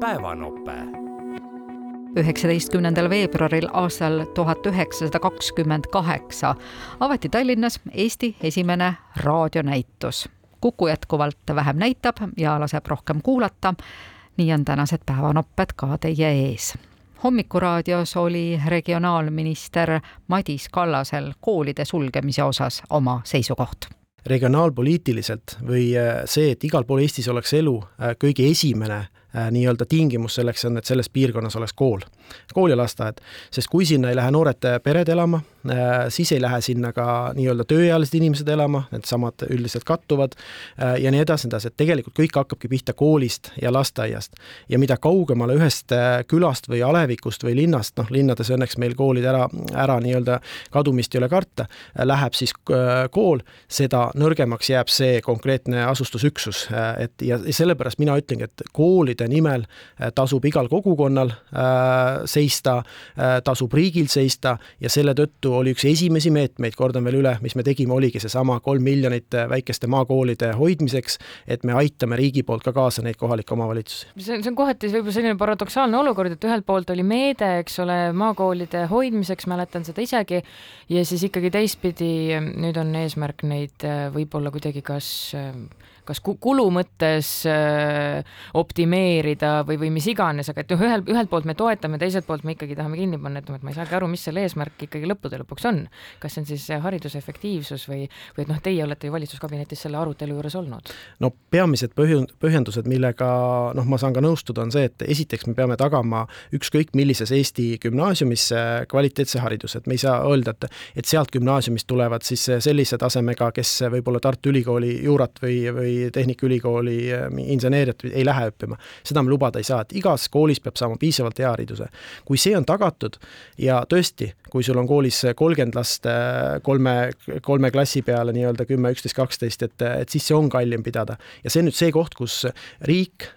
päevanope. üheksateistkümnendal veebruaril aastal tuhat üheksasada kakskümmend kaheksa avati Tallinnas Eesti esimene raadionäitus. Kuku jätkuvalt vähem näitab ja laseb rohkem kuulata. nii on tänased päevanopped ka teie ees hommikuraadios oli regionaalminister Madis Kallasel koolide sulgemise osas oma seisukoht regionaalpoliitiliselt või äh, see, et igal pool Eestis oleks elu, äh, kõige esimene nii-öelda tingimus selleks on, et selles piirkonnas oleks kool, kool ja lasteaed. sest kui sinna ei lähe noored pered elama, äh, siis ei lähe sinna ka nii-öelda tööealised inimesed elama, needsamad üldiselt kattuvad äh, ja nii edasi, edasi, et tegelikult kõik hakkabki pihta koolist ja lasteaiast. ja mida kaugemale ühest külast või alevikust või linnast, noh linnades õnneks meil koolid ära, ära nii-öelda kadumist ei ole karta, läheb siis kool, seda nõrgemaks jääb see konkreetne asustusüksus, et ja, sellepärast mina ütlengi, et koolid koolide nimel äh, tasub igal kogukonnal äh, seista, äh, tasub riigil seista ja selle tõttu oli üks esimesi meetmeid, kordan veel üle, mis me tegime, oligi seesama kolm miljonit väikeste maakoolide hoidmiseks, et me aitame riigi poolt ka kaasa neid kohalikke omavalitsusi. see on, see on kohati võib-olla selline paradoksaalne olukord, et ühelt poolt oli meede, eks ole, maakoolide hoidmiseks, mäletan seda isegi, ja siis ikkagi teistpidi nüüd on eesmärk neid võib-olla kuidagi kas kas kulu mõttes äh, optimeerida või, või mis iganes, aga et noh, ühel, ühelt poolt me toetame, teiselt poolt me ikkagi tahame kinni panna, et noh, et ma ei saagi aru, mis selle eesmärk ikkagi lõppude lõpuks on. kas see on siis hariduse efektiivsus või, või et noh, teie olete ju valitsuskabinetis selle arutelu juures olnud? no peamised põhjend-, põhjendused, millega noh, ma saan ka nõustuda, on see, et esiteks me peame tagama ükskõik millises Eesti gümnaasiumis kvaliteetse hariduse, et me ei saa öelda, et et sealt gümnaasiumist tulevad siis sellise tasemega, kes võib-olla Tartu Ülikooli juurat või, või Tehnikaülikooli inseneeriat ei lähe õppima. seda me lubada ei saa, et igas koolis peab saama piisavalt hea hariduse. kui see on tagatud ja tõesti, kui sul on koolis kolmkümmend last kolme, kolme klassi peale nii-öelda kümme, üksteist, kaksteist, et, et siis see on kallim pidada. ja see on nüüd see koht, kus riik,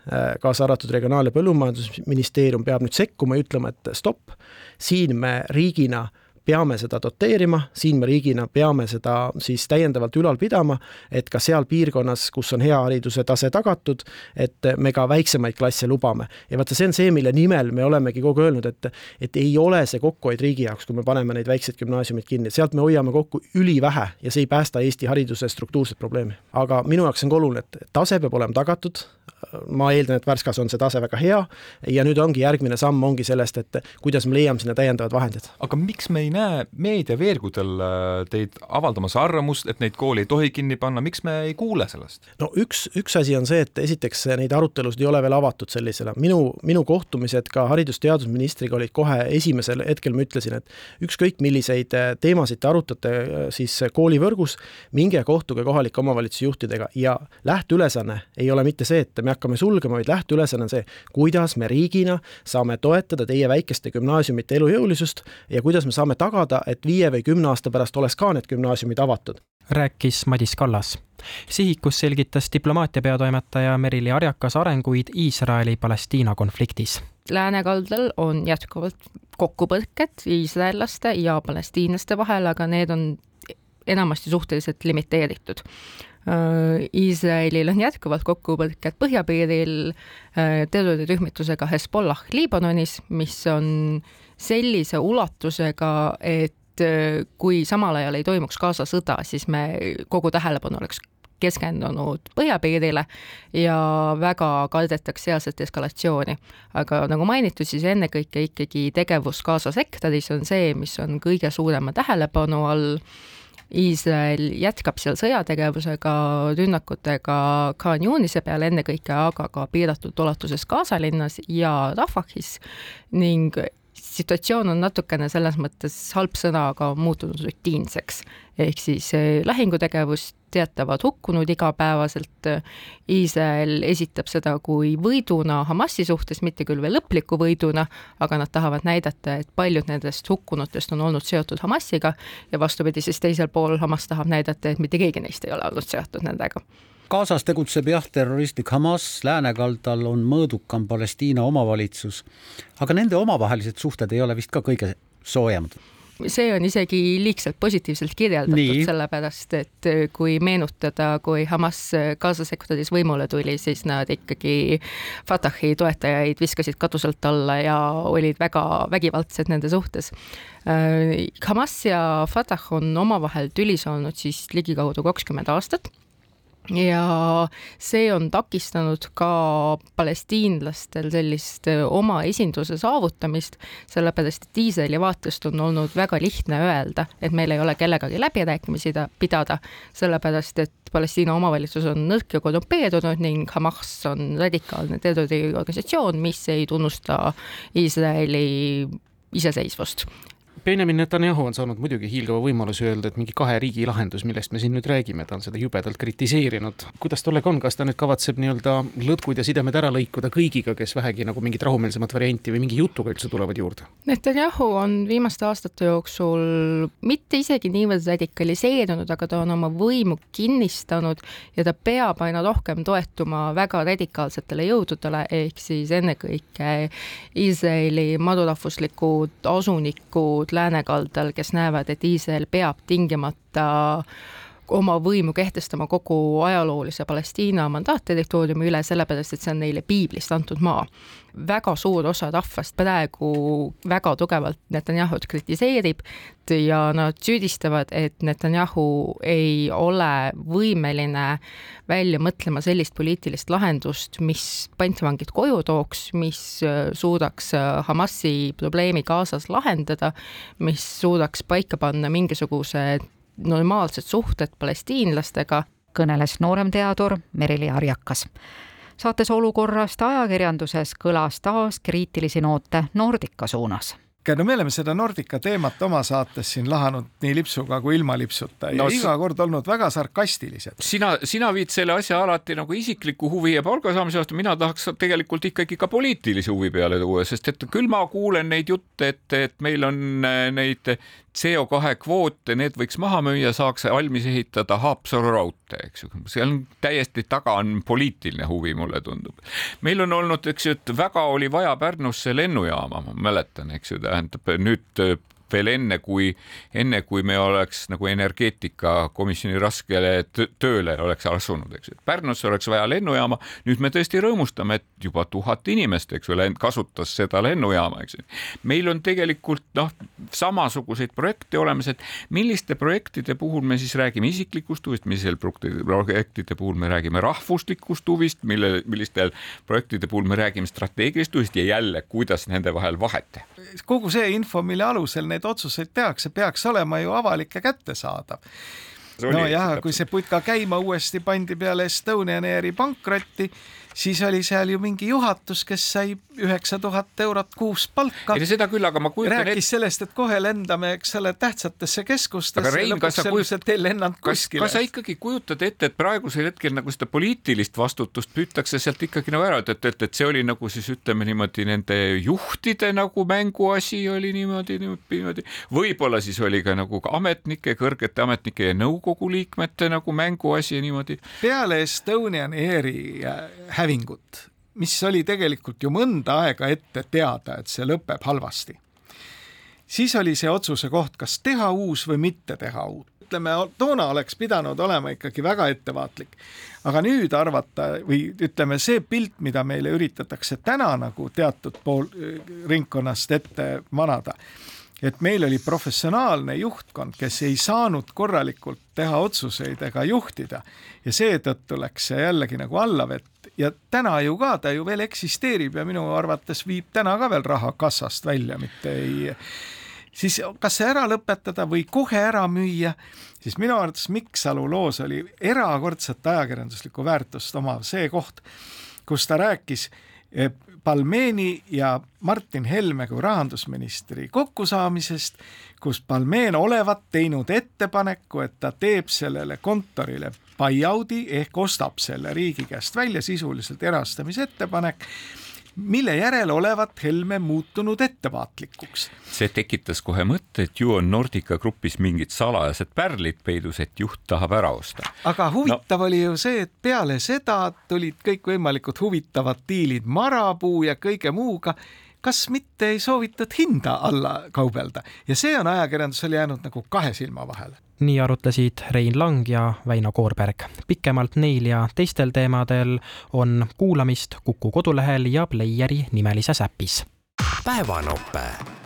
kaasa arvatud Regionaal- ja Põllumajandusministeerium peab nüüd sekkuma ja ütlema, et stopp, siin me riigina peame seda doteerima, siin me riigina peame seda siis täiendavalt ülal pidama, et ka seal piirkonnas, kus on hea hariduse tase tagatud, et me ka väiksemaid klasse lubame. ja vaata, see on see, mille nimel me olemegi kogu aeg öelnud, et et ei ole see kokkuhoid riigi jaoks, kui me paneme neid väikseid gümnaasiumeid kinni, sealt me hoiame kokku ülivähe ja see ei päästa Eesti hariduse struktuurset probleemi. aga minu jaoks on ka oluline, et tase peab olema tagatud, ma eeldan, et Värskas on see tase väga hea ja nüüd ongi järgmine samm ongi sellest, et kuidas me leiame sinna täiendavad vahendid. aga miks me ei näe meediaveergudel äh, teid avaldamas arvamust, et neid kooli ei tohi kinni panna, miks me ei kuule sellest? no üks, üks asi on see, et esiteks neid arutelusid ei ole veel avatud sellisena, minu, minu kohtumised ka haridus-teadusministriga olid kohe esimesel hetkel, ma ütlesin, et ükskõik milliseid äh, teemasid te arutate äh, siis koolivõrgus, minge kohtuge kohalike omavalitsuse juhtidega ja lähteülesanne ei ole mitte see, et me hakkame sulgema, vaid lähteülesanne on see, kuidas me riigina saame toetada teie väikeste gümnaasiumite elujõulisust ja kuidas me saame tagada, et viie või kümne aasta pärast oleks ka need gümnaasiumid avatud. rääkis Madis Kallas. sihikus selgitas diplomaatia peatoimetaja Merili Arjakas arenguid Iisraeli-Palestiina konfliktis. läänekaldal on jätkuvalt kokkupõrked iisraellaste ja palestiinlaste vahel, aga need on enamasti suhteliselt limiteeritud Iisraelil on jätkuvalt kokkupõrked põhjapiiril äh, terrorirühmitusega Hezbollah Liibanonis, mis on sellise ulatusega, et äh, kui samal ajal ei toimuks Gaza sõda, siis me, kogu tähelepanu oleks keskendunud põhjapiirile ja väga kardetakse sealset eskalatsiooni. aga nagu mainitud, siis ennekõike ikkagi tegevus Gaza sektoris on see, mis on kõige suurema tähelepanu all Iisrael jätkab seal sõjategevusega, rünnakutega Khan Yunise peale ennekõike, aga ka piiratud ulatuses Gaza linnas ja Rafahis ning situatsioon on natukene selles mõttes halb sõna, aga muutunud rutiinseks. ehk siis eh, lahingutegevust teatavad hukkunud igapäevaselt. Iisrael esitab seda kui võiduna Hamasi suhtes, mitte küll veel lõpliku võiduna, aga nad tahavad näidata, et paljud nendest hukkunutest on olnud seotud Hamasiga ja vastupidi, siis teisel pool Hamas tahab näidata, et mitte keegi neist ei ole olnud seotud nendega Gazas tegutseb jah, terroristlik Hamas, läänekaldal on mõõdukam Palestiina omavalitsus, aga nende omavahelised suhted ei ole vist ka kõige soojemad. See on isegi liigselt positiivselt kirjeldatud, sellepärast et äh, kui meenutada, kui Hamas Gaza sektoris võimule tuli, siis nad ikkagi Fatahi toetajaid viskasid katuselt alla ja olid väga vägivaldsed nende suhtes. Äh, Hamas ja Fatah on omavahel tülis olnud siis ligikaudu kakskümmend aastat ja see on takistanud ka palestiinlastel sellist oma esinduse saavutamist, sellepärast et Iisraeli vaatest on olnud väga lihtne öelda, et meil ei ole kellegagi läbirääkimisi pidada, sellepärast et Palestiina omavalitsus on nõrk ja korrumpeerunud ning Hamas on radikaalne terroriorganisatsioon, mis ei tunnusta Iisraeli iseseisvust Benjamin Netanyahu on saanud muidugi hiilgava võimaluse öelda, et mingi kahe riigi lahendus, millest me siin nüüd räägime, ta on seda jubedalt kritiseerinud. kuidas tollega on, kas ta nüüd kavatseb nii-öelda lõtkud ja sidemed ära lõikuda kõigiga, kes vähegi nagu mingit rahumeelsemat varianti või mingi jutuga üldse tulevad juurde? Netanyahu on viimaste aastate jooksul mitte isegi niivõrd radikaliseerunud, aga ta on oma võimu kinnistanud ja ta peab aina rohkem toetuma väga radikaalsetele jõududele, ehk siis ennekõike Iisraeli madurahvuslikud asunikud, jõud läänekaldal, kes näevad, et Iisrael peab tingimata oma võimu kehtestama kogu ajaloolise Palestiina mandaatterritooriumi üle, sellepärast et see on neile piiblist antud maa. väga suur osa rahvast praegu väga tugevalt Netanyahut kritiseerib ja nad süüdistavad, et Netanyahu ei ole võimeline välja mõtlema sellist poliitilist lahendust, mis pantvangid koju tooks, mis suudaks Hamasi probleemi Gazas lahendada, mis suudaks paika panna mingisuguse normaalsed suhted palestiinlastega. kõneles nooremteadur Merili Arjakas. saates olukorrast ajakirjanduses kõlas taas kriitilisi noote Nordica suunas no me oleme seda Nordica teemat oma saates siin lahanud nii lipsuga kui ilma lipsuta ja no, iga kord olnud väga sarkastilised. sina, sina viid selle asja alati nagu isikliku huvi ja palga saamise vastu, mina tahaks tegelikult ikkagi ka poliitilise huvi peale tuua, sest et küll ma kuulen neid jutte, et, et meil on äh, neid CO2 kvoote, need võiks maha müüa, saaks valmis ehitada Haapsalu raudtee, eks ju. seal on täiesti taga on poliitiline huvi, mulle tundub. meil on olnud, eks ju, et väga oli vaja Pärnusse lennujaama, ma mäletan, eks ju, tähendab nüüd veel enne, kui, enne kui me oleks nagu energeetikakomisjoni raskele tööle oleks asunud, eks ju. Pärnusse oleks vaja lennujaama, nüüd me tõesti rõõmustame, et juba tuhat inimest, eks ju, kasutas seda lennujaama, eks meil on tegelikult noh, samasuguseid projekte olemas, et milliste projektide puhul me siis räägime isiklikust huvist, millisel projektide puhul me räägime rahvuslikust huvist, mille, millistel projektide puhul me räägime strateegilisest huvist ja jälle, kuidas nende vahel vahet teha. Kogu see info, mille alusel need neid otsuseid tehakse, peaks olema ju avalik ja kättesaadav. nojah, kui see putka käima uuesti pandi peale Estonian Airi pankrotti, siis oli seal ju mingi juhatus, kes sai üheksa tuhat eurot kuus palka. ei seda küll, aga ma kujutan ette. rääkis sellest, et kohe lendame, eks ole, tähtsatesse keskustesse. aga Rein, kas sa kujutad, kas, kas sa ikkagi kujutad ette, et praegusel hetkel nagu seda poliitilist vastutust püütakse sealt ikkagi nagu ära, et, et, et, et see oli nagu siis ütleme niimoodi nende juhtide nagu mänguasi oli niimoodi, niimoodi, võib-olla siis oli ka nagu ka ametnike, kõrgete ametnike ja nõukogu liikmete nagu mänguasi niimoodi. peale Estonian Airi hävingut mis oli tegelikult ju mõnda aega ette teada, et see lõpeb halvasti. siis oli see otsuse koht, kas teha uus või mitte teha uut. ütleme, toona oleks pidanud olema ikkagi väga ettevaatlik. aga nüüd arvata või ütleme, see pilt, mida meile üritatakse täna nagu teatud pool ringkonnast ette manada, et meil oli professionaalne juhtkond, kes ei saanud korralikult teha otsuseid ega juhtida. Ja seetõttu läks see jällegi nagu allavett ja täna ju ka ta ju veel eksisteerib ja minu arvates viib täna ka veel raha kassast välja, mitte ei siis kas see ära lõpetada või kohe ära müüa, siis minu arvates Miksalu loos oli erakordset ajakirjanduslikku väärtust omav see koht, kus ta rääkis eh, Balmeeni ja Martin Helme kui rahandusministri kokkusaamisest, kus Balmeen olevat teinud ettepaneku, et ta teeb sellele kontorile buyout'i ehk ostab selle riigi käest välja, sisuliselt erastamisettepanek mille järel olevat Helme muutunud ettevaatlikuks. see tekitas kohe mõtte, et ju on Nordica grupis mingid salajased pärlid peidus, et juht tahab ära osta. aga huvitav no. oli ju see, et peale seda tulid kõikvõimalikud huvitavad diilid marapuu ja kõige muuga kas mitte ei soovitud hinda alla kaubelda ja see on ajakirjandusel jäänud nagu kahe silma vahele nii arutlesid Rein Lang ja Väino Koorberg. pikemalt neil ja teistel teemadel on kuulamist Kuku kodulehel ja Playeri nimelises äpis. päevanope